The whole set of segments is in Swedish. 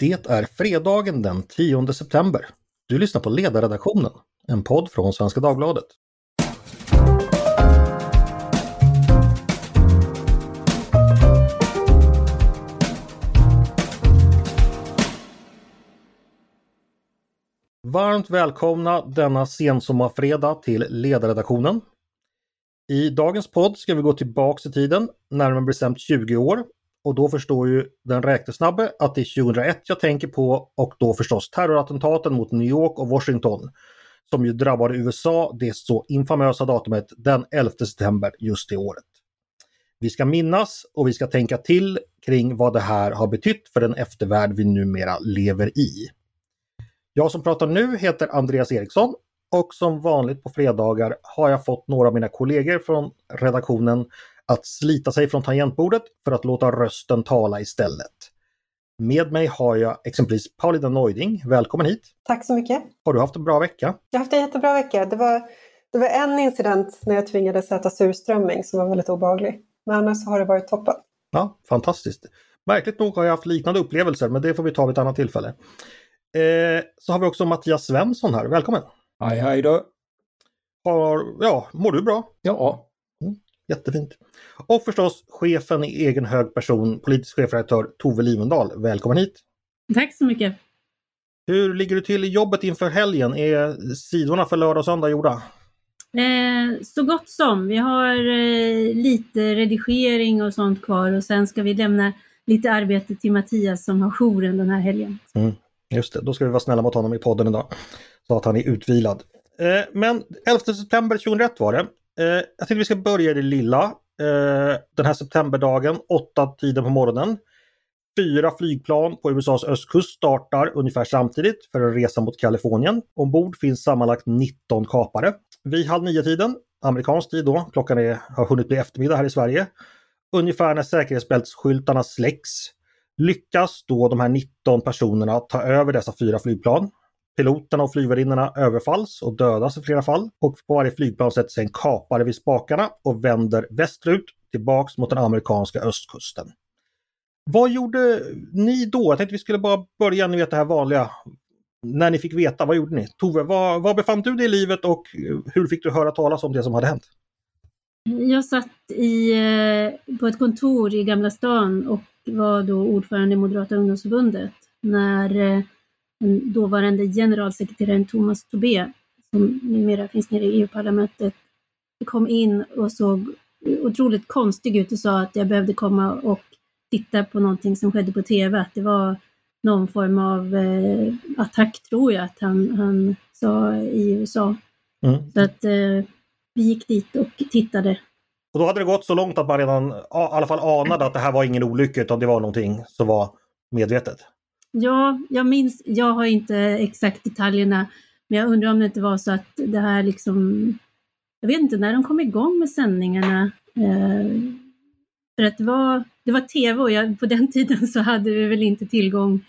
Det är fredagen den 10 september. Du lyssnar på Ledarredaktionen, en podd från Svenska Dagbladet. Varmt välkomna denna sensommarfredag till Ledarredaktionen. I dagens podd ska vi gå tillbaks i tiden, närmare bestämt 20 år, och då förstår ju den räknesnabbe att det är 2001 jag tänker på och då förstås terrorattentaten mot New York och Washington som ju drabbade USA det så infamösa datumet den 11 september just det året. Vi ska minnas och vi ska tänka till kring vad det här har betytt för den eftervärld vi numera lever i. Jag som pratar nu heter Andreas Eriksson och som vanligt på fredagar har jag fått några av mina kollegor från redaktionen att slita sig från tangentbordet för att låta rösten tala istället. Med mig har jag exempelvis Paulina Neuding. Välkommen hit! Tack så mycket! Har du haft en bra vecka? Jag har haft en jättebra vecka. Det var, det var en incident när jag tvingades äta surströmming som var väldigt obehaglig. Men annars har det varit toppen. Ja, fantastiskt! Märkligt nog har jag haft liknande upplevelser men det får vi ta vid ett annat tillfälle. Eh, så har vi också Mattias Svensson här. Välkommen! Hej hej då! Har, ja, mår du bra? Ja. Jättefint! Och förstås chefen i egen hög person, politisk chefredaktör Tove Livendal. Välkommen hit! Tack så mycket! Hur ligger du till i jobbet inför helgen? Är sidorna för lördag och söndag gjorda? Eh, så gott som. Vi har eh, lite redigering och sånt kvar och sen ska vi lämna lite arbete till Mattias som har jouren den här helgen. Mm, just det, då ska vi vara snälla mot honom i podden idag. Så att han är utvilad. Eh, men 11 september 2001 var det. Eh, jag tänkte vi ska börja i det lilla. Eh, den här septemberdagen, åtta tiden på morgonen. Fyra flygplan på USAs östkust startar ungefär samtidigt för en resa mot Kalifornien. Ombord finns sammanlagt 19 kapare. Vid halv nio-tiden, amerikansk tid då, klockan är, har hunnit bli eftermiddag här i Sverige. Ungefär när säkerhetsbältsskyltarna släcks lyckas då de här 19 personerna ta över dessa fyra flygplan. Piloterna och flygvärdinnorna överfalls och dödas i flera fall och på varje flygplan sätter sig en kapare vid spakarna och vänder västerut tillbaks mot den amerikanska östkusten. Vad gjorde ni då? Jag tänkte vi skulle bara börja, ni vet det här vanliga. När ni fick veta, vad gjorde ni? Tove, var, befann du dig i livet och hur fick du höra talas om det som hade hänt? Jag satt i, eh, på ett kontor i Gamla stan och var då ordförande i Moderata ungdomsförbundet när eh, den dåvarande generalsekreteraren Thomas Tobé, som numera finns nere i EU-parlamentet, kom in och såg otroligt konstig ut och sa att jag behövde komma och titta på någonting som skedde på TV, att det var någon form av eh, attack, tror jag att han, han sa i USA. Mm. Så att eh, vi gick dit och tittade. Och då hade det gått så långt att man redan i alla fall anade att det här var ingen olycka utan det var någonting som var medvetet? Ja, jag minns, jag har inte exakt detaljerna, men jag undrar om det inte var så att det här liksom, jag vet inte när de kom igång med sändningarna. Eh, för att det var, det var tv och jag, på den tiden så hade vi väl inte tillgång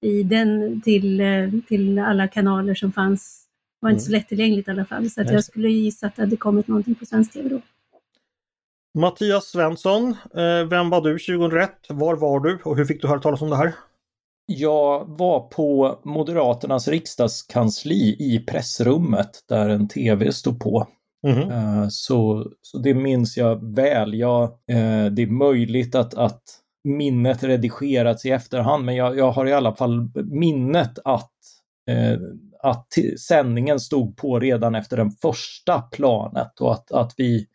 i den till, eh, till alla kanaler som fanns. Det var inte så mm. lättillgängligt i alla fall, så att jag skulle gissa att det hade kommit någonting på svensk tv då. Mattias Svensson, eh, vem var du 2001? Var var du och hur fick du höra talas om det här? Jag var på Moderaternas riksdagskansli i pressrummet där en tv stod på. Mm. Så, så det minns jag väl. Jag, eh, det är möjligt att, att minnet redigerats i efterhand, men jag, jag har i alla fall minnet att, eh, att sändningen stod på redan efter den första planet och att, att vi,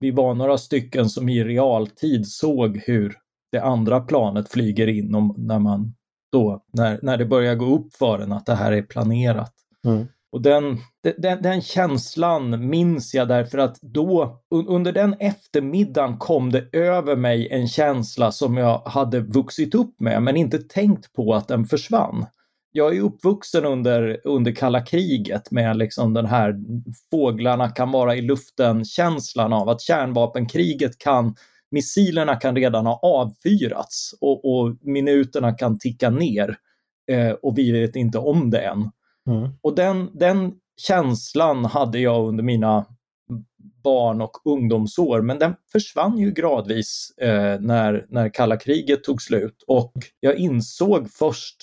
vi var några stycken som i realtid såg hur det andra planet flyger in om, när man då, när, när det börjar gå upp för en att det här är planerat. Mm. Och den, den, den, känslan minns jag därför att då, under den eftermiddagen kom det över mig en känsla som jag hade vuxit upp med men inte tänkt på att den försvann. Jag är uppvuxen under, under kalla kriget med liksom den här fåglarna kan vara i luften-känslan av att kärnvapenkriget kan missilerna kan redan ha avfyrats och, och minuterna kan ticka ner eh, och vi vet inte om det än. Mm. Och den, den känslan hade jag under mina barn och ungdomsår, men den försvann ju gradvis eh, när, när kalla kriget tog slut och jag insåg först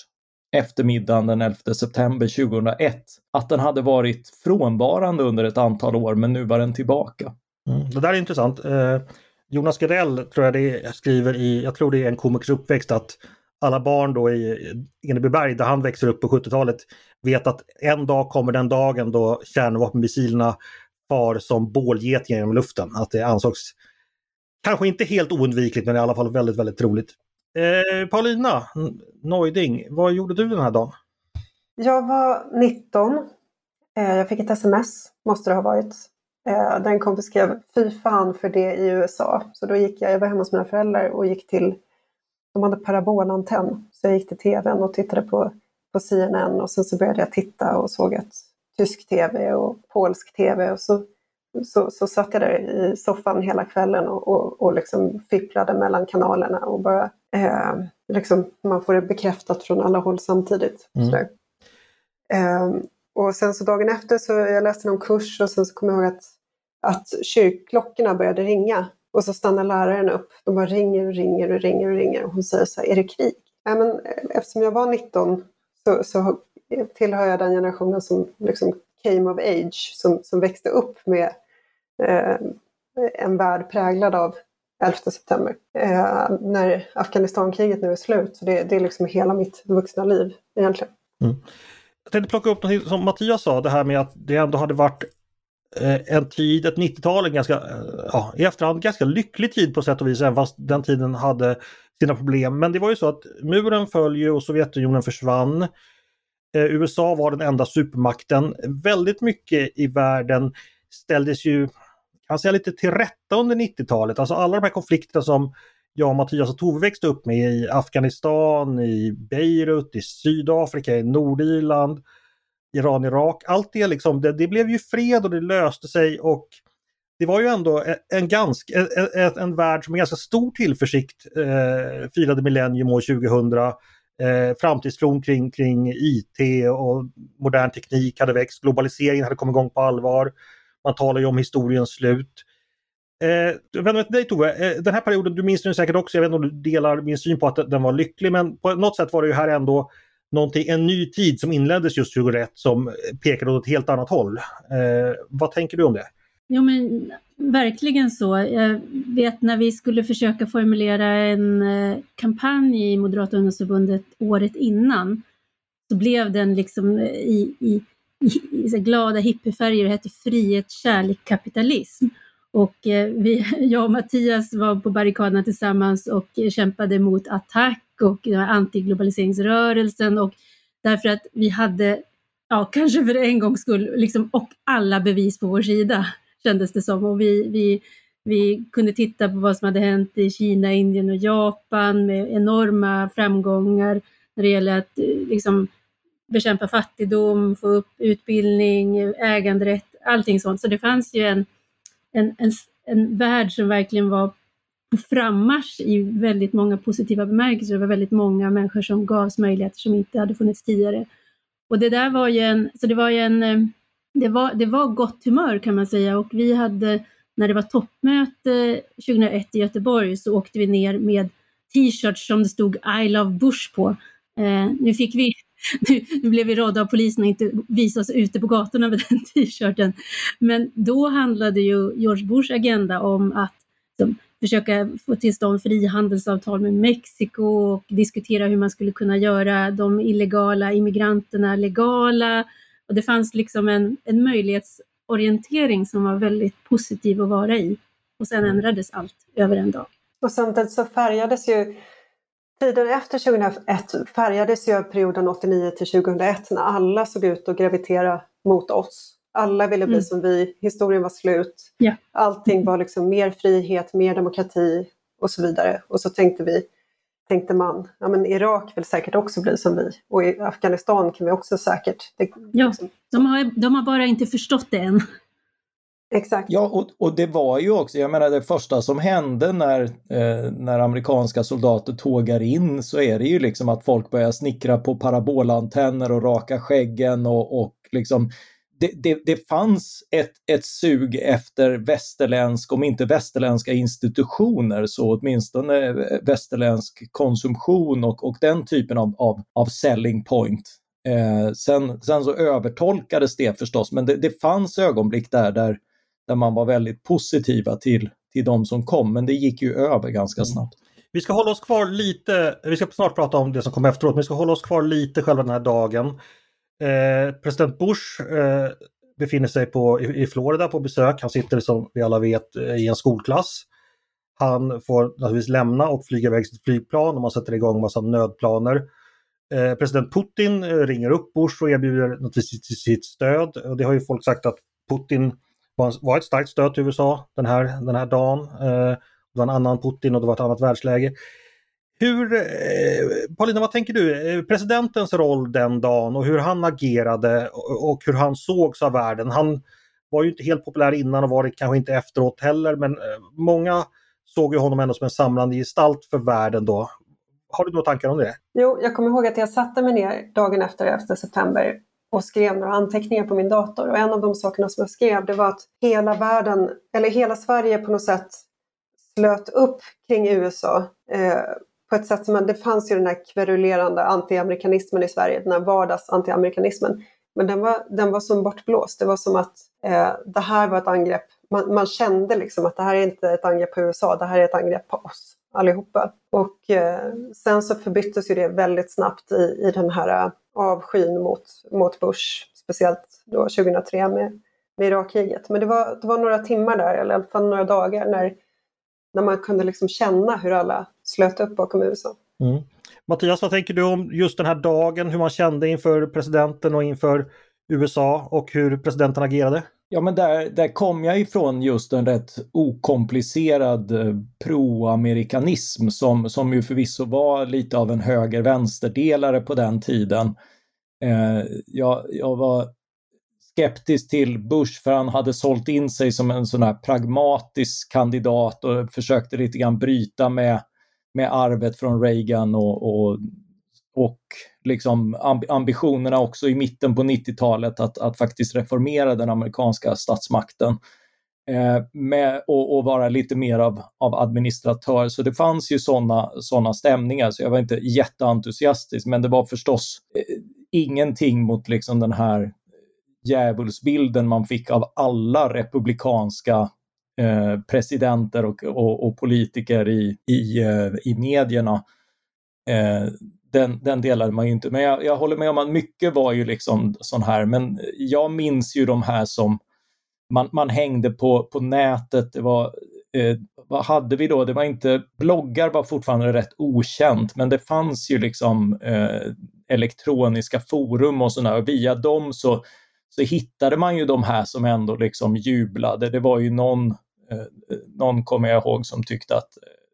eftermiddagen den 11 september 2001 att den hade varit frånvarande under ett antal år men nu var den tillbaka. Mm, det där är intressant. Eh, Jonas Gardell tror jag det skriver i, jag tror det är en komikers uppväxt att alla barn då i Enebyberg där han växer upp på 70-talet vet att en dag kommer den dagen då kärnvapenmissilerna far som bålgetingar genom luften. Att det ansågs kanske inte helt oundvikligt men i alla fall väldigt, väldigt troligt. Eh, Paulina Neuding, vad gjorde du den här dagen? Jag var 19. Eh, jag fick ett sms, måste det ha varit. Eh, där en kompis skrev Fy fan för det i USA. Så då gick jag, jag var hemma hos mina föräldrar och gick till, de hade parabolantenn. Så jag gick till tvn och tittade på, på CNN och sen så började jag titta och såg ett tysk tv och polsk tv och så så, så satt jag där i soffan hela kvällen och, och, och liksom fipplade mellan kanalerna och bara eh, liksom, man får det bekräftat från alla håll samtidigt. Mm. Eh, och sen så dagen efter så jag läste någon kurs och sen så kom jag ihåg att, att kyrkklockorna började ringa och så stannar läraren upp. De bara ringer och ringer och ringer och ringer och hon säger så här, är det krig? Ja, men, eh, eftersom jag var 19 så, så tillhör jag den generationen som liksom came of age, som, som växte upp med eh, en värld präglad av 11 september. Eh, när Afghanistankriget nu är slut, så det, det är liksom hela mitt vuxna liv egentligen. Mm. Jag tänkte plocka upp något som Mattias sa, det här med att det ändå hade varit eh, en tid, ett 90-tal, en ganska, eh, ja, i efterhand ganska lycklig tid på sätt och vis, även fast den tiden hade sina problem. Men det var ju så att muren föll och Sovjetunionen försvann. Eh, USA var den enda supermakten. Väldigt mycket i världen ställdes ju kan säga lite till rätta under 90-talet. Alltså alla de här konflikterna som jag, och Mattias och Tove växte upp med i Afghanistan, i Beirut, i Sydafrika, i Nordirland, Iran, Irak. Allt det liksom, det, det blev ju fred och det löste sig och det var ju ändå e, en, ganska, en, e, e, en värld som med ganska stor tillförsikt eh, firade millennium år 2000. Eh, framtidstron kring, kring IT och modern teknik hade växt, globaliseringen hade kommit igång på allvar. Man talar ju om historiens slut. Eh, jag vänder mig till dig Tove, eh, den här perioden, du minns den säkert också, jag vet inte om du delar min syn på att den var lycklig, men på något sätt var det ju här ändå någonting, en ny tid som inleddes just 2001 som pekade åt ett helt annat håll. Eh, vad tänker du om det? Jo men verkligen så. Jag vet när vi skulle försöka formulera en eh, kampanj i Moderata ungdomsförbundet året innan så blev den liksom eh, i, i i, i glada hippiefärger och hette Frihet, kärlek, kapitalism. Och eh, vi, jag och Mattias var på barrikaderna tillsammans och kämpade mot attack och antiglobaliseringsrörelsen och därför att vi hade, ja kanske för en gångs skull, liksom, och alla bevis på vår sida kändes det som. Och vi, vi, vi kunde titta på vad som hade hänt i Kina, Indien och Japan med enorma framgångar när det gäller att eh, liksom, bekämpa fattigdom, få upp utbildning, äganderätt, allting sånt. Så det fanns ju en, en, en, en värld som verkligen var på frammarsch i väldigt många positiva bemärkelser. Det var väldigt många människor som gavs möjligheter som inte hade funnits tidigare. Och det där var ju en, så det var ju en, eh, det var, det var gott humör kan man säga och vi hade, när det var toppmöte 2001 i Göteborg så åkte vi ner med t-shirts som det stod I love Bush på. Eh, nu fick vi nu blev vi rådda av polisen att inte visa oss ute på gatorna med den t-shirten. Men då handlade ju George Bushs agenda om att de, försöka få till stånd frihandelsavtal med Mexiko och diskutera hur man skulle kunna göra de illegala immigranterna legala. Och det fanns liksom en, en möjlighetsorientering som var väldigt positiv att vara i. Och sen ändrades allt över en dag. Och samtidigt så färgades ju Tiden efter 2001 färgades ju av perioden 89 till 2001 när alla såg ut att gravitera mot oss. Alla ville bli mm. som vi, historien var slut. Ja. Allting var liksom mer frihet, mer demokrati och så vidare. Och så tänkte vi, tänkte man, ja men Irak vill säkert också bli som vi och i Afghanistan kan vi också säkert. Det, ja, liksom. de, har, de har bara inte förstått det än. Exakt. Ja, och, och det var ju också, jag menar det första som hände när, eh, när amerikanska soldater tågar in så är det ju liksom att folk börjar snickra på parabolantenner och raka skäggen och, och liksom det, det, det fanns ett, ett sug efter västerländsk, om inte västerländska institutioner, så åtminstone eh, västerländsk konsumtion och, och den typen av, av, av selling point. Eh, sen, sen så övertolkades det förstås, men det, det fanns ögonblick där, där där man var väldigt positiva till, till de som kom, men det gick ju över ganska mm. snabbt. Vi ska hålla oss kvar lite, vi ska snart prata om det som kom efteråt, men vi ska hålla oss kvar lite själva den här dagen. Eh, president Bush eh, befinner sig på, i, i, Florida på besök. Han sitter som vi alla vet eh, i en skolklass. Han får naturligtvis lämna och flyga iväg sitt flygplan och man sätter igång massa nödplaner. Eh, president Putin eh, ringer upp Bush och erbjuder naturligtvis sitt, sitt stöd. Och det har ju folk sagt att Putin var ett starkt stöd till USA den här, den här dagen. Eh, det var en annan Putin och det var ett annat världsläge. Hur, eh, Paulina, vad tänker du? Eh, presidentens roll den dagen och hur han agerade och hur han sågs av världen. Han var ju inte helt populär innan och var det kanske inte efteråt heller men eh, många såg ju honom ändå som en samlande gestalt för världen då. Har du några tankar om det? Jo, jag kommer ihåg att jag satte mig ner dagen efter 11 september och skrev några anteckningar på min dator. Och en av de sakerna som jag skrev det var att hela världen, eller hela Sverige på något sätt slöt upp kring USA eh, på ett sätt som, det fanns ju den här kverulerande antiamerikanismen i Sverige, den här vardags-antiamerikanismen, Men den var, den var som bortblåst. Det var som att eh, det här var ett angrepp. Man, man, kände liksom att det här är inte ett angrepp på USA, det här är ett angrepp på oss allihopa. Och eh, sen så förbyttes ju det väldigt snabbt i, i den här eh, avskyn mot, mot Bush, speciellt då 2003 med, med Irakkriget. Men det var, det var några timmar där, eller i alla fall några dagar, när, när man kunde liksom känna hur alla slöt upp bakom USA. Mm. Mattias, vad tänker du om just den här dagen, hur man kände inför presidenten och inför USA och hur presidenten agerade? Ja, men där, där kom jag ifrån just en rätt okomplicerad eh, proamerikanism som, som ju förvisso var lite av en höger-vänsterdelare på den tiden. Eh, jag, jag var skeptisk till Bush för han hade sålt in sig som en sån här pragmatisk kandidat och försökte lite grann bryta med, med arvet från Reagan och, och och liksom ambitionerna också i mitten på 90-talet att, att faktiskt reformera den amerikanska statsmakten eh, med, och, och, vara lite mer av, av administratör. Så det fanns ju sådana såna stämningar, så jag var inte jätteentusiastisk, men det var förstås eh, ingenting mot liksom den här djävulsbilden man fick av alla republikanska eh, presidenter och, och, och, politiker i, i, eh, i medierna. Eh, den, den delade man ju inte. Men jag, jag håller med om att mycket var ju liksom sån här, men jag minns ju de här som man, man hängde på, på nätet. Det var, eh, vad hade vi då? Det var inte, bloggar var fortfarande rätt okänt, men det fanns ju liksom eh, elektroniska forum och sådär. Via dem så, så hittade man ju de här som ändå liksom jublade. Det var ju någon, eh, någon kommer jag ihåg, som tyckte att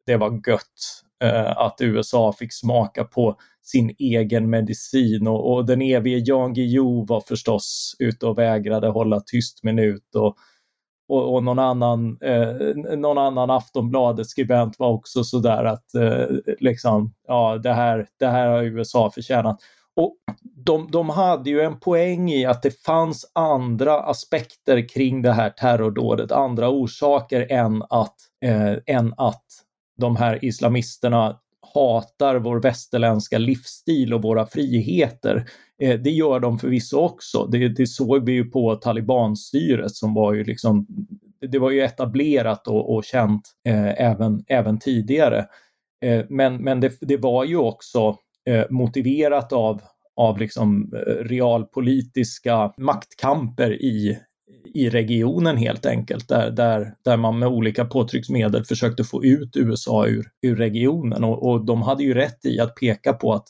det var gött Eh, att USA fick smaka på sin egen medicin. Och, och den evige Jan Guillou var förstås ute och vägrade hålla tyst minut. Och, och, och någon annan, eh, någon annan Aftonbladet-skribent var också sådär att eh, liksom, ja, det här, det här har USA förtjänat. Och de, de hade ju en poäng i att det fanns andra aspekter kring det här terrordådet, andra orsaker än att, eh, än att de här islamisterna hatar vår västerländska livsstil och våra friheter. Eh, det gör de förvisso också. Det, det såg vi ju på talibanstyret som var ju liksom, det var ju etablerat och, och känt eh, även, även tidigare. Eh, men men det, det var ju också eh, motiverat av, av liksom eh, realpolitiska maktkamper i, i regionen helt enkelt, där, där, där man med olika påtrycksmedel försökte få ut USA ur, ur regionen och, och de hade ju rätt i att peka på att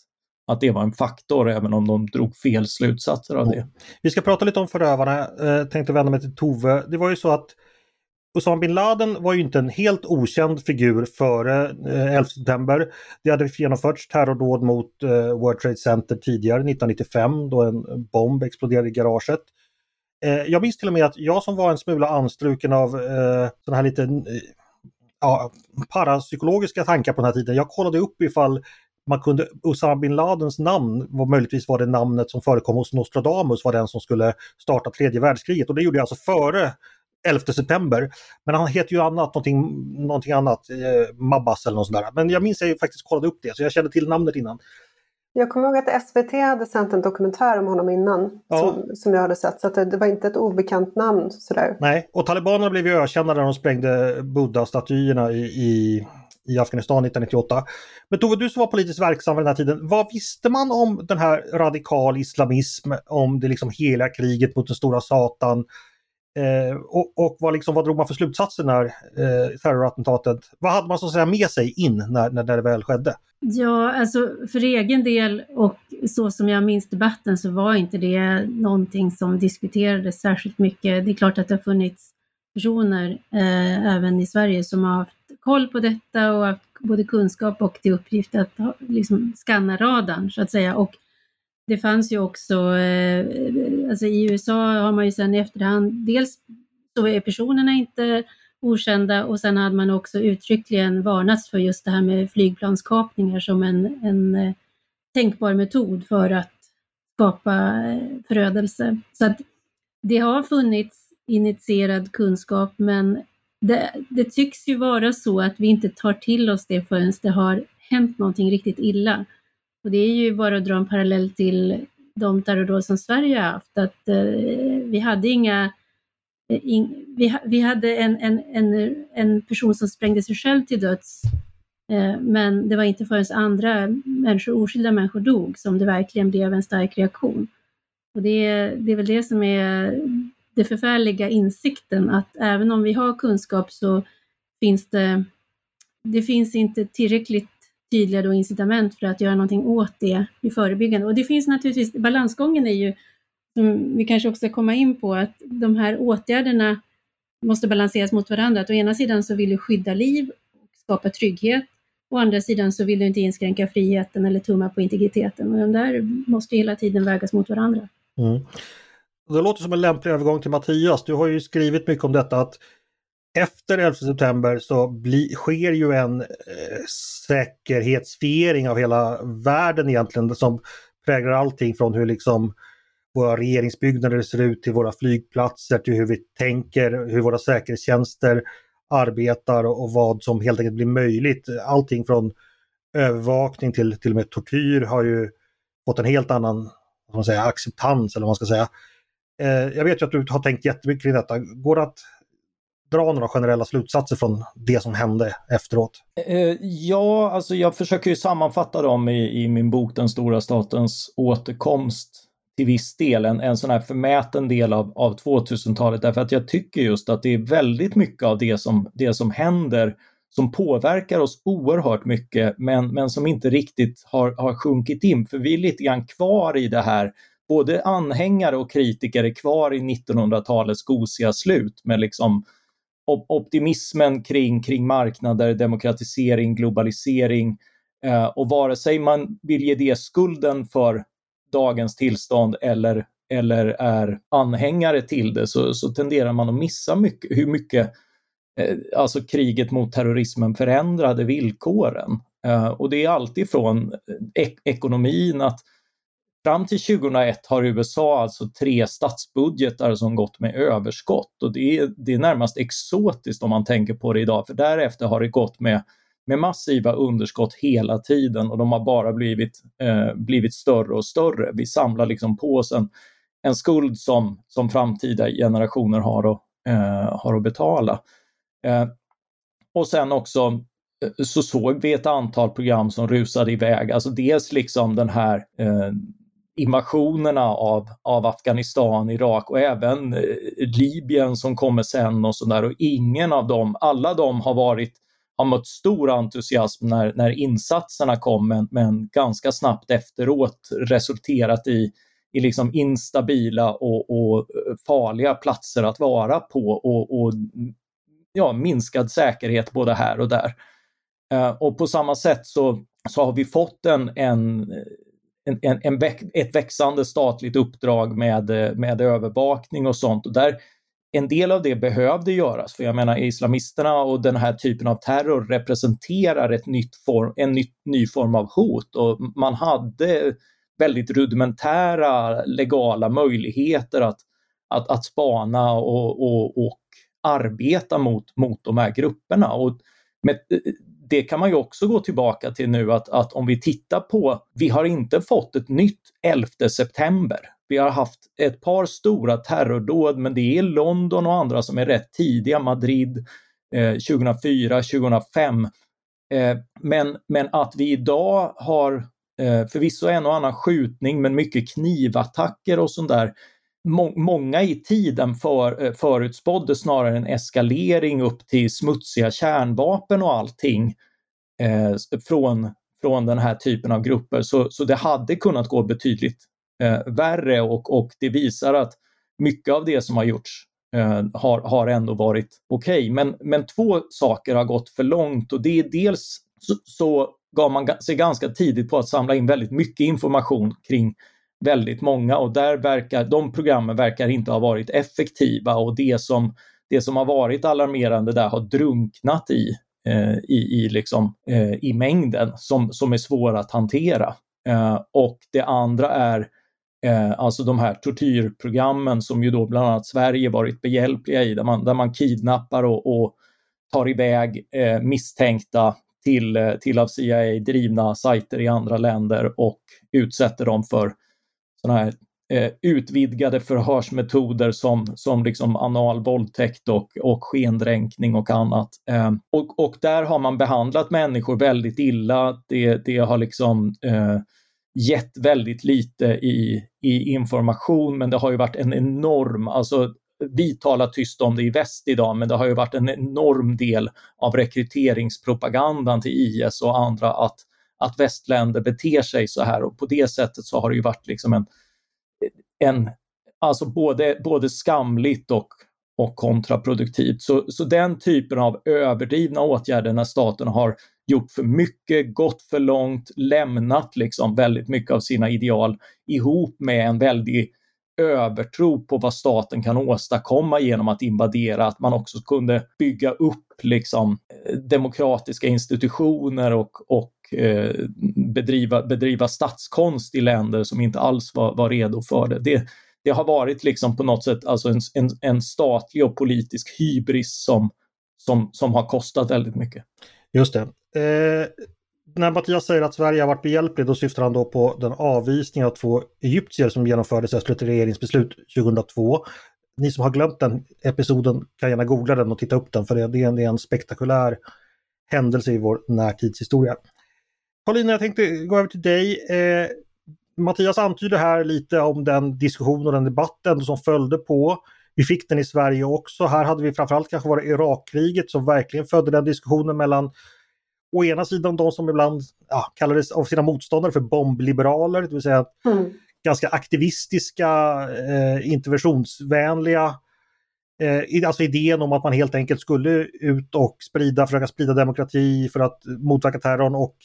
att det var en faktor även om de drog fel slutsatser av det. Vi ska prata lite om förövarna. Eh, tänkte vända mig till Tove. Det var ju så att Osama bin Laden var ju inte en helt okänd figur före eh, 11 september. Det hade genomförts terrordåd mot eh, World Trade Center tidigare, 1995, då en bomb exploderade i garaget. Eh, jag minns till och med att jag som var en smula anstruken av eh, sådana här lite eh, ja, parapsykologiska tankar på den här tiden. Jag kollade upp ifall man kunde, Usama bin Ladens namn var möjligtvis var det namnet som förekom hos Nostradamus var den som skulle starta tredje världskriget och det gjorde jag alltså före 11 september. Men han heter ju annat, någonting, någonting annat, eh, Mabbas eller något sånt där. Men jag minns att jag faktiskt kollade upp det så jag kände till namnet innan. Jag kommer ihåg att SVT hade sänt en dokumentär om honom innan ja. som, som jag hade sett. Så det, var inte ett obekant namn. Sådär. Nej, och talibanerna blev ju ökända när de sprängde Buddha-statyerna i, i, i Afghanistan 1998. Men Tove, du som var politiskt verksam vid den här tiden, vad visste man om den här radikal islamism, om det liksom hela kriget mot den stora satan? Eh, och, och vad, liksom, vad drog man för slutsatser när eh, terrorattentatet, vad hade man så att säga med sig in när, när det väl skedde? Ja, alltså för egen del och så som jag minns debatten så var inte det någonting som diskuterades särskilt mycket. Det är klart att det har funnits personer eh, även i Sverige som har haft koll på detta och haft både kunskap och till uppgift att liksom, skanna radarn så att säga. Och det fanns ju också, eh, alltså i USA har man ju sen i efterhand, dels så är personerna inte okända och sen hade man också uttryckligen varnats för just det här med flygplanskapningar som en, en eh, tänkbar metod för att skapa eh, förödelse. Så att det har funnits initierad kunskap men det, det, tycks ju vara så att vi inte tar till oss det förrän det har hänt någonting riktigt illa. Och det är ju bara att dra en parallell till de terrordåd som Sverige har haft, att eh, vi hade inga eh, in, vi, vi hade en, en, en, en person som sprängde sig själv till döds, eh, men det var inte förrän andra människor, oskyldiga människor dog som det verkligen blev en stark reaktion. Och det, det är väl det som är den förfärliga insikten att även om vi har kunskap så finns det, det finns inte tillräckligt tydliga då incitament för att göra någonting åt det i förebyggande. Och det finns naturligtvis, balansgången är ju, som vi kanske också ska komma in på, att de här åtgärderna måste balanseras mot varandra. Att å ena sidan så vill du skydda liv och skapa trygghet. Å andra sidan så vill du inte inskränka friheten eller tumma på integriteten. Och de där måste hela tiden vägas mot varandra. Mm. Det låter som en lämplig övergång till Mattias. Du har ju skrivit mycket om detta att efter 11 september så bli, sker ju en eh, säkerhetsfiering av hela världen egentligen som präglar allting från hur liksom våra regeringsbyggnader ser ut till våra flygplatser, till hur vi tänker, hur våra säkerhetstjänster arbetar och vad som helt enkelt blir möjligt. Allting från övervakning till till och med tortyr har ju fått en helt annan man säga, acceptans eller vad man ska säga. Eh, jag vet ju att du har tänkt jättemycket kring detta. Går det att dra några generella slutsatser från det som hände efteråt? Eh, ja, alltså jag försöker ju sammanfatta dem i, i min bok Den stora statens återkomst till viss del, en, en sån här förmäten del av, av 2000-talet, därför att jag tycker just att det är väldigt mycket av det som, det som händer som påverkar oss oerhört mycket, men, men som inte riktigt har, har sjunkit in, för vi är lite grann kvar i det här både anhängare och kritiker är kvar i 1900-talets gosiga slut med liksom optimismen kring, kring marknader, demokratisering, globalisering eh, och vare sig man vill ge det skulden för dagens tillstånd eller, eller är anhängare till det så, så tenderar man att missa mycket, hur mycket eh, alltså kriget mot terrorismen förändrade villkoren. Eh, och det är alltid från eh, ek ekonomin, att Fram till 2001 har USA alltså tre statsbudgetar som gått med överskott och det är, det är närmast exotiskt om man tänker på det idag, för därefter har det gått med, med massiva underskott hela tiden och de har bara blivit, eh, blivit större och större. Vi samlar liksom på oss en, en skuld som, som framtida generationer har att, eh, har att betala. Eh, och sen också eh, så såg vi ett antal program som rusade iväg, alltså dels liksom den här eh, invasionerna av, av Afghanistan, Irak och även eh, Libyen som kommer sen och sådär och ingen av dem, alla de har varit har mött stor entusiasm när, när insatserna kom men, men ganska snabbt efteråt resulterat i, i liksom instabila och, och eh, farliga platser att vara på och, och ja, minskad säkerhet både här och där. Eh, och på samma sätt så, så har vi fått en, en en, en, ett växande statligt uppdrag med, eh, med övervakning och sånt. Och där en del av det behövde göras, för jag menar islamisterna och den här typen av terror representerar ett nytt form, en ny, ny form av hot och man hade väldigt rudimentära legala möjligheter att, att, att spana och, och, och arbeta mot, mot de här grupperna. Och med, eh, det kan man ju också gå tillbaka till nu att, att om vi tittar på, vi har inte fått ett nytt 11 september. Vi har haft ett par stora terrordåd, men det är London och andra som är rätt tidiga, Madrid eh, 2004, 2005. Eh, men, men att vi idag har eh, förvisso en och annan skjutning, men mycket knivattacker och sånt där. Må, många i tiden för, eh, förutspådde snarare en eskalering upp till smutsiga kärnvapen och allting eh, från, från den här typen av grupper. Så, så det hade kunnat gå betydligt eh, värre och, och det visar att mycket av det som har gjorts eh, har, har ändå varit okej. Okay. Men, men två saker har gått för långt och det är dels så, så gav man sig ganska tidigt på att samla in väldigt mycket information kring väldigt många och där verkar, de programmen verkar inte ha varit effektiva och det som, det som har varit alarmerande där har drunknat i, eh, i, i, liksom, eh, i mängden som, som är svår att hantera. Eh, och det andra är Eh, alltså de här tortyrprogrammen som ju då bland annat Sverige varit behjälpliga i, där man, där man kidnappar och, och tar iväg eh, misstänkta till, eh, till av CIA drivna sajter i andra länder och utsätter dem för sådana här eh, utvidgade förhörsmetoder som, som liksom anal våldtäkt och, och skendränkning och annat. Eh, och, och där har man behandlat människor väldigt illa. Det, det har liksom eh, gett väldigt lite i, i information, men det har ju varit en enorm, alltså vi talar tyst om det i väst idag, men det har ju varit en enorm del av rekryteringspropagandan till IS och andra att, att västländer beter sig så här och på det sättet så har det ju varit liksom en, en alltså både, både skamligt och, och kontraproduktivt. Så, så den typen av överdrivna åtgärder när staten har gjort för mycket, gått för långt, lämnat liksom väldigt mycket av sina ideal ihop med en väldig övertro på vad staten kan åstadkomma genom att invadera, att man också kunde bygga upp liksom eh, demokratiska institutioner och, och eh, bedriva, bedriva statskonst i länder som inte alls var, var redo för det. det. Det har varit liksom på något sätt alltså en, en, en statlig och politisk hybris som, som, som har kostat väldigt mycket. Just det. Eh, när Mattias säger att Sverige har varit behjälplig då syftar han då på den avvisning av två egyptier som genomfördes efter ett regeringsbeslut 2002. Ni som har glömt den episoden kan gärna googla den och titta upp den för det, är, en, det är en spektakulär händelse i vår närtidshistoria. Paulina, jag tänkte gå över till dig. Eh, Mattias antyder här lite om den diskussion och den debatten som följde på. Vi fick den i Sverige också. Här hade vi framförallt kanske varit Irakkriget som verkligen födde den diskussionen mellan å ena sidan de som ibland ja, kallades av sina motståndare för bombliberaler, det vill säga mm. ganska aktivistiska, eh, interventionsvänliga. Eh, alltså idén om att man helt enkelt skulle ut och sprida, försöka sprida demokrati för att motverka terrorn och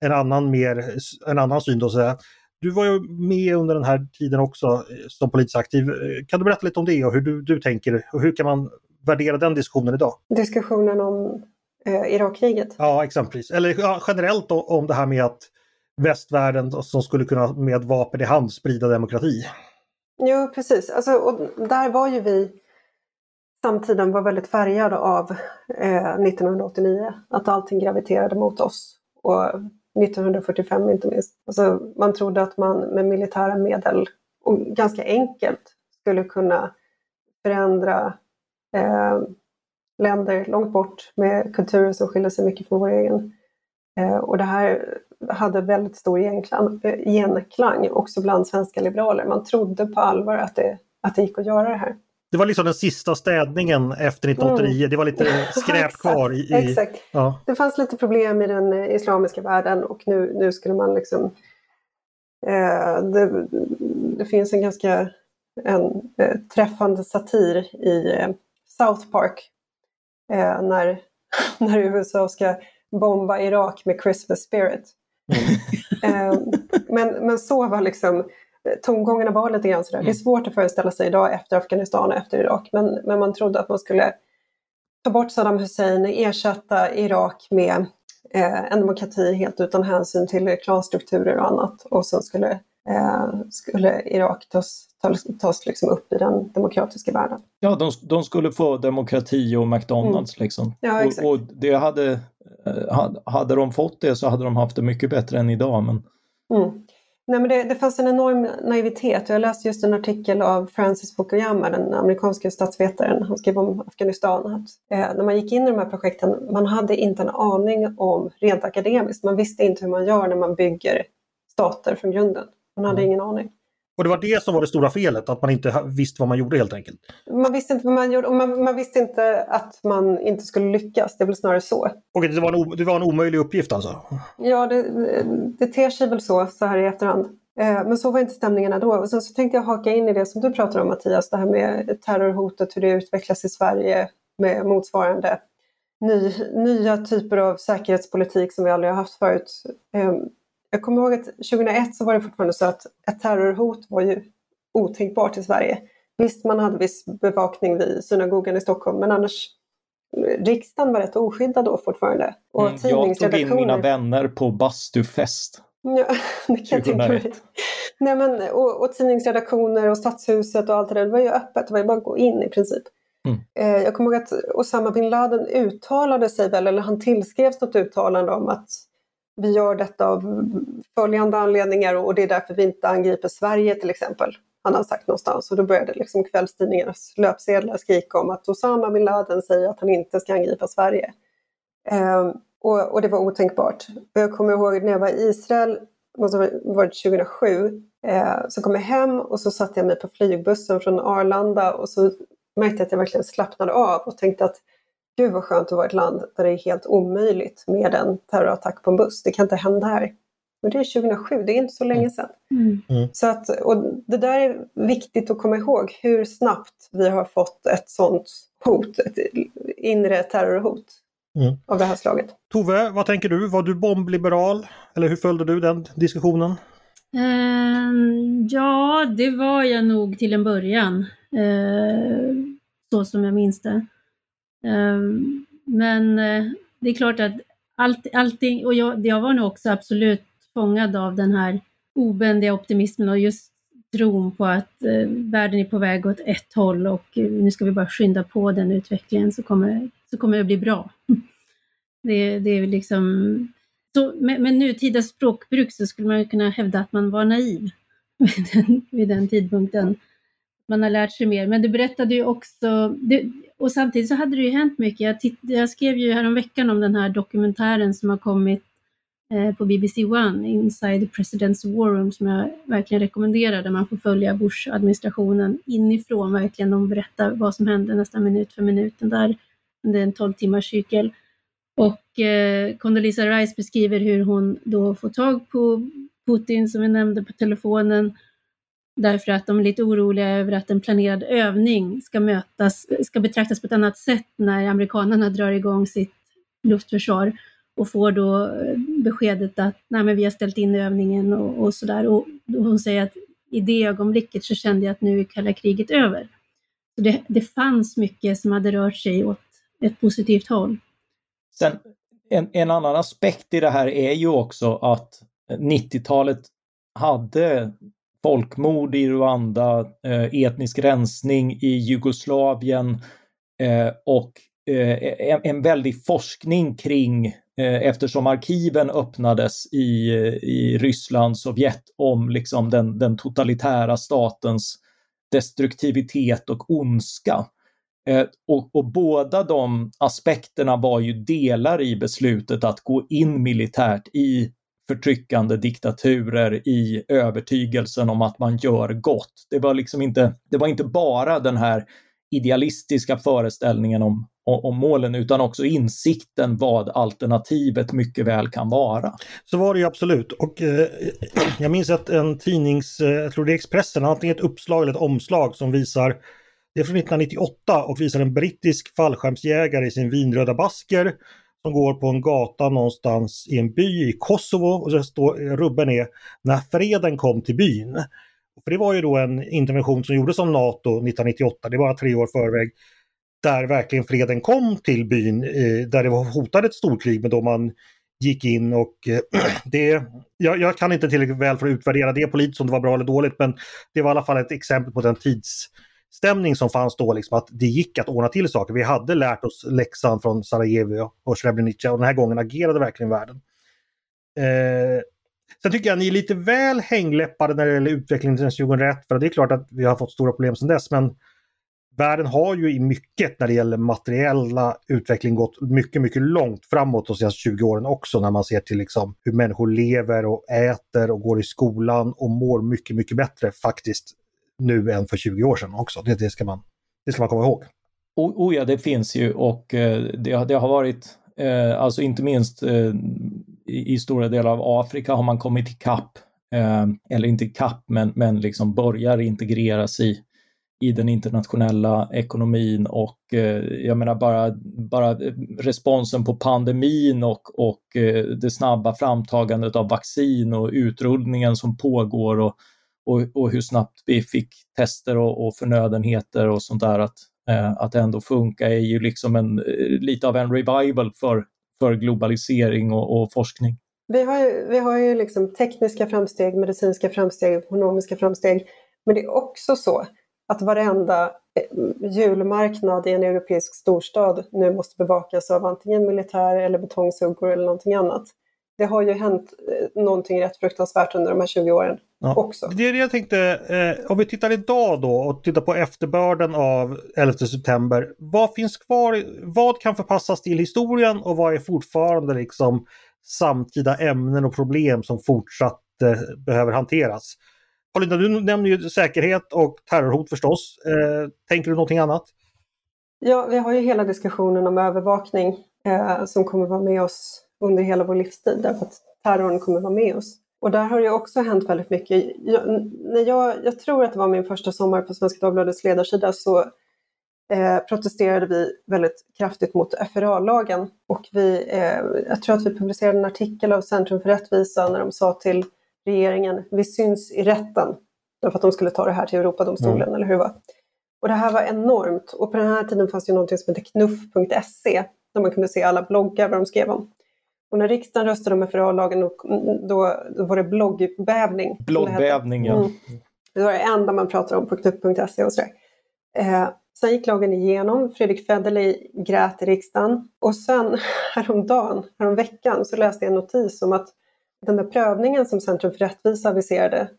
en annan, mer, en annan syn då. Så. Du var ju med under den här tiden också eh, som politiskt aktiv. Kan du berätta lite om det och hur du, du tänker och hur kan man värdera den diskussionen idag? Diskussionen om eh, Irakkriget? Ja, exempelvis. Eller ja, generellt då, om det här med att västvärlden som skulle kunna med vapen i hand sprida demokrati. Jo, precis. Alltså, och där var ju vi samtiden var väldigt färgade av eh, 1989. Att allting graviterade mot oss. Och 1945 inte minst. Alltså, man trodde att man med militära medel och ganska enkelt skulle kunna förändra eh, länder långt bort med kulturer som skiljer sig mycket från vår egen. Eh, och det här hade väldigt stor genklang, eh, genklang också bland svenska liberaler. Man trodde på allvar att det, att det gick att göra det här. Det var liksom den sista städningen efter 1989. Mm. Det var lite skräp kvar. I, i, Exakt. Ja. Det fanns lite problem i den eh, islamiska världen och nu, nu skulle man liksom... Eh, det, det, finns en ganska en, eh, träffande satir i eh, South Park eh, när, när USA ska bomba Irak med Christmas spirit. Mm. eh, men, men så var liksom tongångarna var lite grann sådär. Mm. Det är mm. svårt att föreställa sig idag efter Afghanistan och efter Irak, men, men man trodde att man skulle ta bort Saddam Hussein, ersätta Irak med eh, en demokrati helt utan hänsyn till klanstrukturer och annat. Och sen skulle, eh, skulle Irak tas, tas, tas liksom upp i den demokratiska världen. Ja, de, de skulle få demokrati och McDonalds mm. liksom. Ja, exakt. Och, och, det hade, eh, hade de fått det så hade de haft det mycket bättre än idag. Men... Mm. Nej, men det, det fanns en enorm naivitet. Jag läste just en artikel av Francis Fukuyama, den amerikanska statsvetaren. Han skrev om Afghanistan. Att, eh, när man gick in i de här projekten, man hade inte en aning om, rent akademiskt, man visste inte hur man gör när man bygger stater från grunden. Man hade mm. ingen aning. Och det var det som var det stora felet, att man inte visste vad man gjorde helt enkelt. Man visste inte vad man gjorde och man, man visste inte att man inte skulle lyckas. Det är väl snarare så. Okej, det var en, det var en omöjlig uppgift alltså? Ja, det, det ter sig väl så, så här i efterhand. Eh, men så var inte stämningarna då. Och sen så tänkte jag haka in i det som du pratar om Mattias, det här med terrorhotet, hur det utvecklas i Sverige med motsvarande ny, nya typer av säkerhetspolitik som vi aldrig har haft förut. Jag kommer ihåg att 2001 så var det fortfarande så att ett terrorhot var ju otänkbart i Sverige. Visst, man hade viss bevakning vid synagogan i Stockholm, men annars riksdagen var rätt oskyddad då fortfarande. Och mm, jag tog in mina vänner på bastufest. Ja, det kan jag tänka mig. Nej, men, och, och tidningsredaktioner och stadshuset och allt det där, det var ju öppet, det var ju bara att gå in i princip. Mm. Eh, jag kommer ihåg att Osama bin Laden uttalade sig väl, eller han tillskrevs något uttalande om att vi gör detta av följande anledningar och det är därför vi inte angriper Sverige till exempel. Han har sagt någonstans och då började liksom kvällstidningarnas löpsedlar skrika om att Osama bin Laden säger att han inte ska angripa Sverige. Eh, och, och, det var otänkbart. Jag kommer ihåg när jag var i Israel, måste ha varit 2007, eh, så kom jag hem och så satte jag mig på flygbussen från Arlanda och så märkte jag att jag verkligen slappnade av och tänkte att gud vad skönt att vara i ett land där det är helt omöjligt med en terrorattack på en buss. Det kan inte hända här. Men det är 2007, det är inte så länge sedan. Mm. mm. Så att, och det där är viktigt att komma ihåg, hur snabbt vi har fått ett sådant hot, ett inre terrorhot mm. av det här slaget. Tove, vad tänker du? Var du bombliberal? Eller hur följde du den diskussionen? Uh, ja, det var jag nog till en början. Uh, så som jag minns det. Ehm, men eh, det är klart att allt, allting, och jag, jag var nog också absolut fångad av den här obändiga optimismen och just tron på att eh, världen är på väg åt ett håll och eh, nu ska vi bara skynda på den utvecklingen så kommer, så kommer det bli bra. Det, det är liksom... Så, med, med nutida språkbruk så skulle man kunna hävda att man var naiv vid den, vid den tidpunkten. Man har lärt sig mer, men du berättade ju också, det, och samtidigt så hade det ju hänt mycket. Jag, titt, jag skrev ju häromveckan om den här dokumentären som har kommit eh, på BBC One, Inside the President's War Room, som jag verkligen rekommenderar, där man får följa Bush-administrationen inifrån, verkligen. De berättar vad som hände nästan minut för minut, den där, under en 12 timmars cykel. Och eh, Condoleezza Rice beskriver hur hon då får tag på Putin, som vi nämnde på telefonen, därför att de är lite oroliga över att en planerad övning ska, mötas, ska betraktas på ett annat sätt när amerikanerna drar igång sitt luftförsvar och får då eh, beskedet att Nej, men vi har ställt in övningen och, och sådär. Och hon säger att i det ögonblicket så kände jag att nu är kalla kriget över. Så det, det fanns mycket som hade rört sig åt ett positivt håll. Sen, en, en annan aspekt i det här är ju också att eh, 90-talet hade folkmord i Rwanda, eh, etnisk rensning i Jugoslavien eh, och eh, en väldig forskning kring eh, eftersom arkiven öppnades i, i Ryssland, Sovjet om liksom den, den totalitära statens destruktivitet och ondska. Eh, och, och, båda de aspekterna var ju delar i beslutet att gå in militärt i förtryckande diktaturer i övertygelsen om att man gör gott. Det var liksom inte, det var inte bara den här idealistiska föreställningen om, om målen utan också insikten vad alternativet mycket väl kan vara. Så var det ju absolut och eh, jag minns att en tidnings, eh, jag tror det är Expressen, antingen ett uppslag eller ett omslag som visar det är från 1998 och visar en brittisk fallskärmsjägare i sin vinröda basker som går på en gata någonstans i en by i Kosovo och så står rubben är När freden kom till byn. För det var ju då en intervention som gjordes av NATO 1998, det var tre år förväg, där verkligen freden kom till byn, eh, där det var hotat ett storkrig, men då man gick in och eh, det, jag, jag, kan inte tillräckligt väl för att utvärdera det politiskt om det var bra eller dåligt, men det var i alla fall ett exempel på den tids stämning som fanns då, liksom, att det gick att ordna till saker. Vi hade lärt oss läxan från Sarajevo och Srebrenica och den här gången agerade verkligen världen. Eh, sen tycker jag ni är lite väl hängläppade när det gäller utvecklingen sedan 2001, för det är klart att vi har fått stora problem sedan dess, men världen har ju i mycket när det gäller materiella utveckling gått mycket, mycket långt framåt de senaste 20 åren också när man ser till liksom hur människor lever och äter och går i skolan och mår mycket, mycket bättre faktiskt nu än för 20 år sedan också. Det, det, ska, man, det ska man komma ihåg. Oh, oh ja, det finns ju och eh, det, det har varit, eh, alltså inte minst eh, i, i, stora delar av Afrika har man kommit ikapp, eh, eller inte ikapp, men, men liksom börjar integreras i i den internationella ekonomin och eh, jag menar bara, bara responsen på pandemin och, och eh, det snabba framtagandet av vaccin och utrullningen som pågår och, och, och hur snabbt vi fick tester och, och förnödenheter och sånt där att, eh, att ändå funka är ju liksom en, eh, lite av en revival för, för globalisering och, och forskning. Vi har ju, vi har ju liksom tekniska framsteg, medicinska framsteg, ekonomiska framsteg. Men det är också så att varenda eh, julmarknad i en europeisk storstad nu måste bevakas av antingen militär eller betongsuggor eller någonting annat. Det har ju hänt eh, någonting rätt fruktansvärt under de här 20 åren ja. också. Det är det jag tänkte, eh, om vi tittar idag då och tittar på efterbörden av 11 september. Vad finns kvar? Vad kan förpassas till historien och vad är fortfarande liksom samtida ämnen och problem som fortsatt eh, behöver hanteras? Paulina, du nämner ju säkerhet och terrorhot förstås. Eh, tänker du någonting annat? Ja, vi har ju hela diskussionen om övervakning eh, som kommer vara med oss under hela vår livstid därför att terrorn kommer vara med oss. Och där har det också hänt väldigt mycket. Jag, när jag, jag tror att det var min första sommar på Svenska Dagbladets ledarsida så eh, protesterade vi väldigt kraftigt mot FRA-lagen. Och vi, eh, jag tror att vi publicerade en artikel av Centrum för rättvisa när de sa till regeringen, vi syns i rätten. Därför att de skulle ta det här till Europadomstolen, mm. eller hur det var. Och det här var enormt. Och på den här tiden fanns det något som hette knuff.se, där man kunde se alla bloggar, vad de skrev om. Och när riksdagen röstade om FRA-lagen, då, då, då, var det bloggbävning. Bloggbävning, ja. Mm. Det var det enda man pratade om på knuff.se och sådär. Eh, sen gick lagen igenom, Fredrik Federley grät i riksdagen och sen häromdagen, häromveckan, så läste jag en notis om att den där prövningen som Centrum för rättvisa aviserade,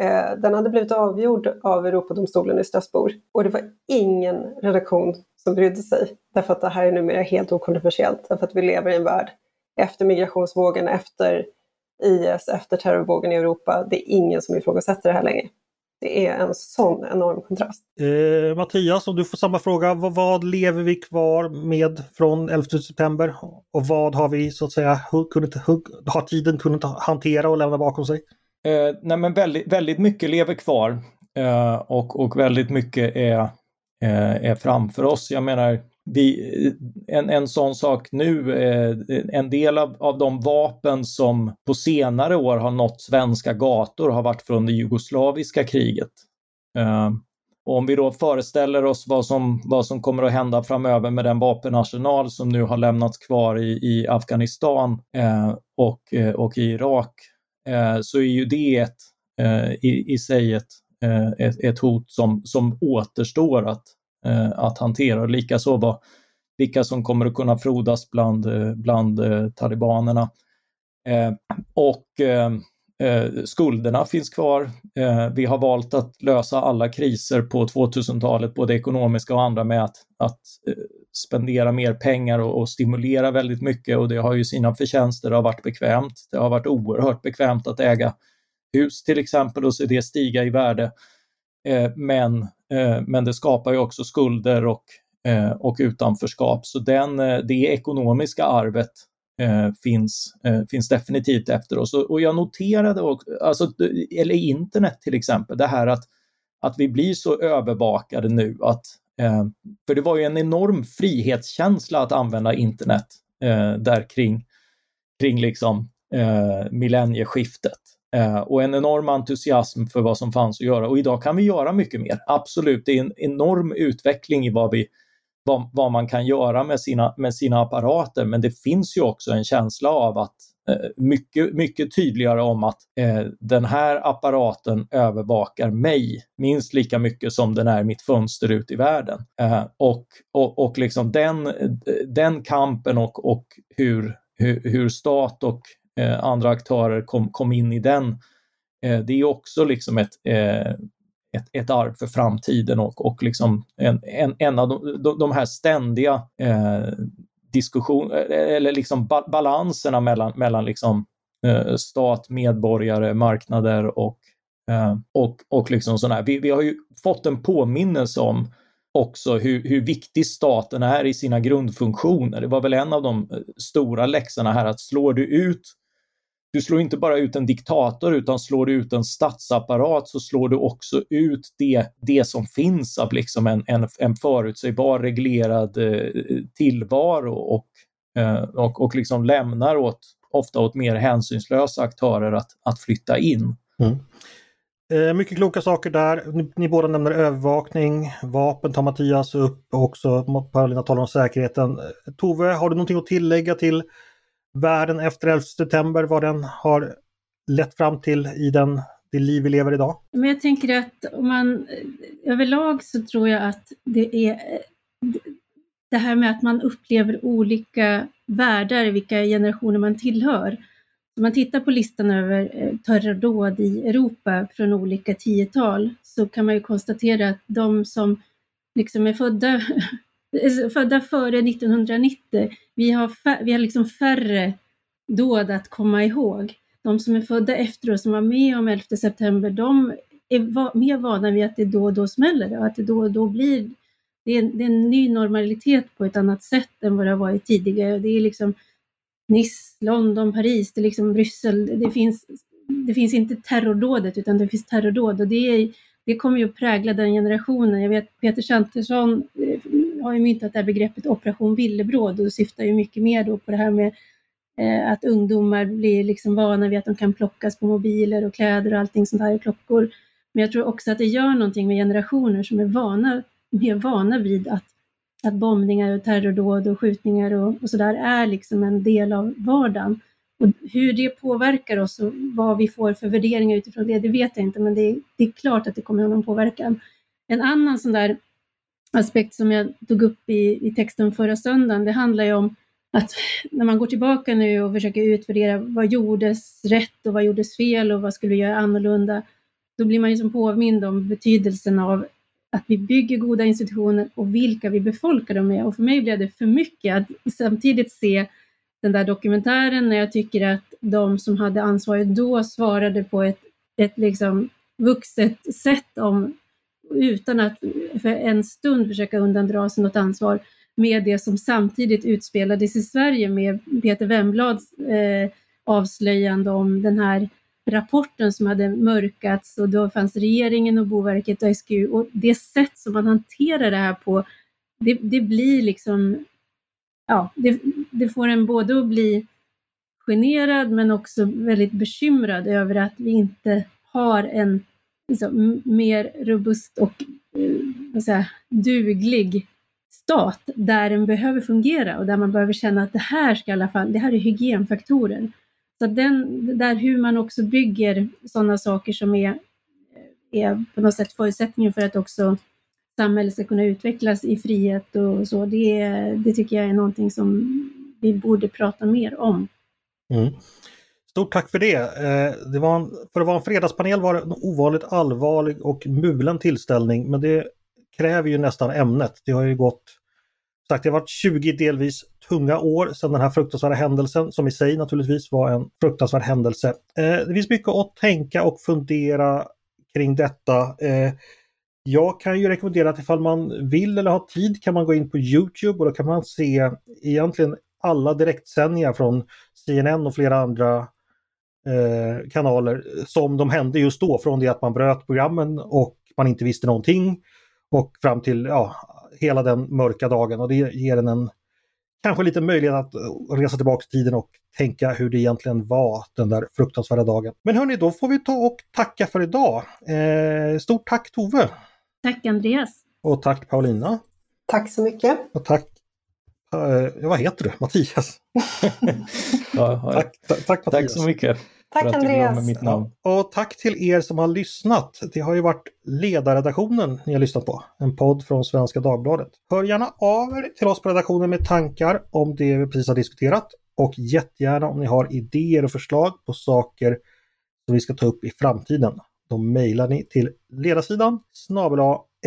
eh, den hade blivit avgjord av Europadomstolen i Strasbourg. Och det var ingen redaktion som brydde sig. Därför att det här är numera helt okontroversiellt. Därför att vi lever i en värld efter migrationsvågen, efter IS, efter terrorvågen i Europa. Det är ingen som ifrågasätter det här längre. Det är en sån enorm kontrast. Eh, Mattias, om du får samma fråga. Vad, vad, lever vi kvar med från 11 september? Och vad har vi så att säga kunnat, har tiden kunnat hantera och lämna bakom sig? Eh, nej men väldigt, väldigt mycket lever kvar eh, och, och väldigt mycket är, eh, är framför oss. Jag menar, vi, en, en sån sak nu, eh, en del av, av de vapen som på senare år har nått svenska gator har varit från det jugoslaviska kriget. Eh, och om vi då föreställer oss vad som, vad som kommer att hända framöver med den vapenarsenal som nu har lämnats kvar i, i Afghanistan eh, och, eh, och i Irak, eh, så är ju det ett, eh, i, i sig ett, eh, ett, ett hot som, som återstår att, Eh, att hantera. Likaså vad, vilka som kommer att kunna frodas bland, eh, bland eh, talibanerna. och skulderna finns kvar. vi har valt att lösa alla kriser på 2000-talet, både ekonomiska och andra, med att, att spendera mer pengar och, och, stimulera väldigt mycket och det har ju sina förtjänster. Det har varit bekvämt. Det har varit oerhört bekvämt att äga hus till exempel och se det stiga i värde. men Eh, men det skapar ju också skulder och, eh, och utanförskap. Så den, eh, det ekonomiska arvet finns, finns definitivt efter oss. Och jag noterade, också, alltså, eller internet till exempel, det här att, att vi blir så övervakade nu att för det var ju en enorm frihetskänsla att använda internet där kring, kring liksom, millennieskiftet. Eh, och en enorm entusiasm för vad som fanns att göra. Och idag kan vi göra mycket mer. Absolut, det är en enorm utveckling i vad, vi, vad, vad man kan göra med sina, med sina apparater, men det finns ju också en känsla av att eh, mycket, mycket tydligare om att eh, den här apparaten övervakar mig minst lika mycket som den är mitt fönster ut i världen. Eh, och, och, och liksom den, den kampen och, och hur, hur, hur stat och eh, andra aktörer kom, kom in i den, eh, det är också liksom ett eh, ett, ett arv för framtiden och, och liksom en, en, en av de, de här ständiga eh, diskussion, eh, eller liksom balanserna mellan, mellan liksom, eh, stat, medborgare, marknader och, eh, och, och liksom sådär. Vi, vi har ju fått en påminnelse om också hur, hur viktig staten är i sina grundfunktioner. Det var väl en av de eh, stora läxorna här att slår du ut du slår inte bara ut en diktator utan slår du ut en statsapparat så slår du också ut det, det som finns av liksom en, en, en förutsägbar reglerad eh, tillvaro och, eh, och, och liksom lämnar åt, ofta åt mer hänsynslösa aktörer att, att flytta in. Mm. Eh, mycket kloka saker där. Ni, ni, båda nämner övervakning, vapen tar Mattias upp och också Paulina talar om säkerheten. Eh, Tove, har du någonting att tillägga till världen efter 11 september, vad den har lett fram till i den, det liv vi lever idag? Men jag tänker att om man överlag så tror jag att det är det här med att man upplever olika världar, vilka generationer man tillhör. Om man tittar på listan över eh, terrordåd i Europa från olika tiotal så kan man ju konstatera att de som liksom är födda Alltså, födda före 1990, vi har, vi har liksom färre dåd att komma ihåg. De som är födda efter och som var med om 11 september, de är va mer vana vid att det då och då smäller och att det då och då blir det är, det är en ny normalitet på ett annat sätt än vad det har varit tidigare. Det är liksom Nice, London, Paris, det är liksom Bryssel. Det finns, det finns inte terrordådet utan det finns terrordåd och det, är, det kommer ju att prägla den generationen. Jag vet Peter Santesson har ju myntat det här begreppet operation villebråd och syftar ju mycket mer då på det här med eh, att ungdomar blir liksom vana vid att de kan plockas på mobiler och kläder och allting sånt här, klockor. Men jag tror också att det gör någonting med generationer som är vana, mer vana vid att, att bombningar och terrordåd och skjutningar och, och sådär är liksom en del av vardagen. Och hur det påverkar oss och vad vi får för värderingar utifrån det, det vet jag inte, men det, det är klart att det kommer att ha någon påverkan. En annan sån där aspekt som jag tog upp i, i texten förra söndagen, det handlar ju om att när man går tillbaka nu och försöker utvärdera vad gjordes rätt och vad gjordes fel och vad skulle vi göra annorlunda, då blir man ju som påmind om betydelsen av att vi bygger goda institutioner och vilka vi befolkar dem med. Och för mig blev det för mycket att samtidigt se den där dokumentären när jag tycker att de som hade ansvaret då svarade på ett, ett liksom vuxet sätt om utan att för en stund försöka undandra sig något ansvar med det som samtidigt utspelades i Sverige med Peter Wemblads eh, avslöjande om den här rapporten som hade mörkats och då fanns regeringen och Boverket och SGU och det sätt som man hanterar det här på, det, det blir liksom, ja, det, det får en både att bli generad men också väldigt bekymrad över att vi inte har en liksom, mer robust och eh, säga, duglig stat där den behöver fungera och där man behöver känna att det här ska i alla fall, det här är hygienfaktorer. Så den, där hur man också bygger sådana saker som är, eh, är på något sätt förutsättningen för att också samhället ska kunna utvecklas i frihet och så, det, det tycker jag är någonting som vi borde prata mer om. Mm. Stort tack för det. Eh, det var en, för att vara en fredagspanel var det en ovanligt allvarlig och mulen tillställning men det kräver ju nästan ämnet. Det har ju gått, sagt det har varit 20 delvis tunga år sedan den här fruktansvärda händelsen som i sig naturligtvis var en fruktansvärd händelse. Eh, det finns mycket att tänka och fundera kring detta. Eh, jag kan ju rekommendera att ifall man vill eller har tid kan man gå in på Youtube och då kan man se egentligen alla direktsändningar från CNN och flera andra eh, kanaler som de hände just då från det att man bröt programmen och man inte visste någonting och fram till ja, hela den mörka dagen och det ger en en kanske lite möjlighet att resa tillbaka i tiden och tänka hur det egentligen var den där fruktansvärda dagen. Men hörni, då får vi ta och tacka för idag. Eh, stort tack Tove! Tack Andreas! Och tack Paulina! Tack så mycket! Och tack eh, vad heter du? Mattias? ja, tack, tack, tack, tack så mycket! Tack Andreas! Mitt namn. Och tack till er som har lyssnat. Det har ju varit Ledarredaktionen ni har lyssnat på. En podd från Svenska Dagbladet. Hör gärna av er till oss på redaktionen med tankar om det vi precis har diskuterat. Och jättegärna om ni har idéer och förslag på saker som vi ska ta upp i framtiden. Då mejlar ni till ledarsidan snabel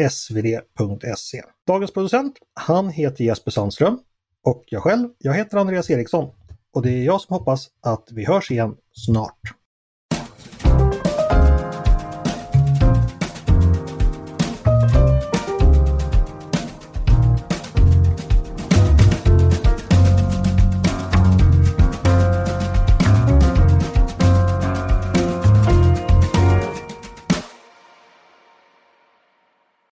svd.se. Dagens producent, han heter Jesper Sandström. Och jag själv, jag heter Andreas Eriksson. Och det är jag som hoppas att vi hörs igen snart.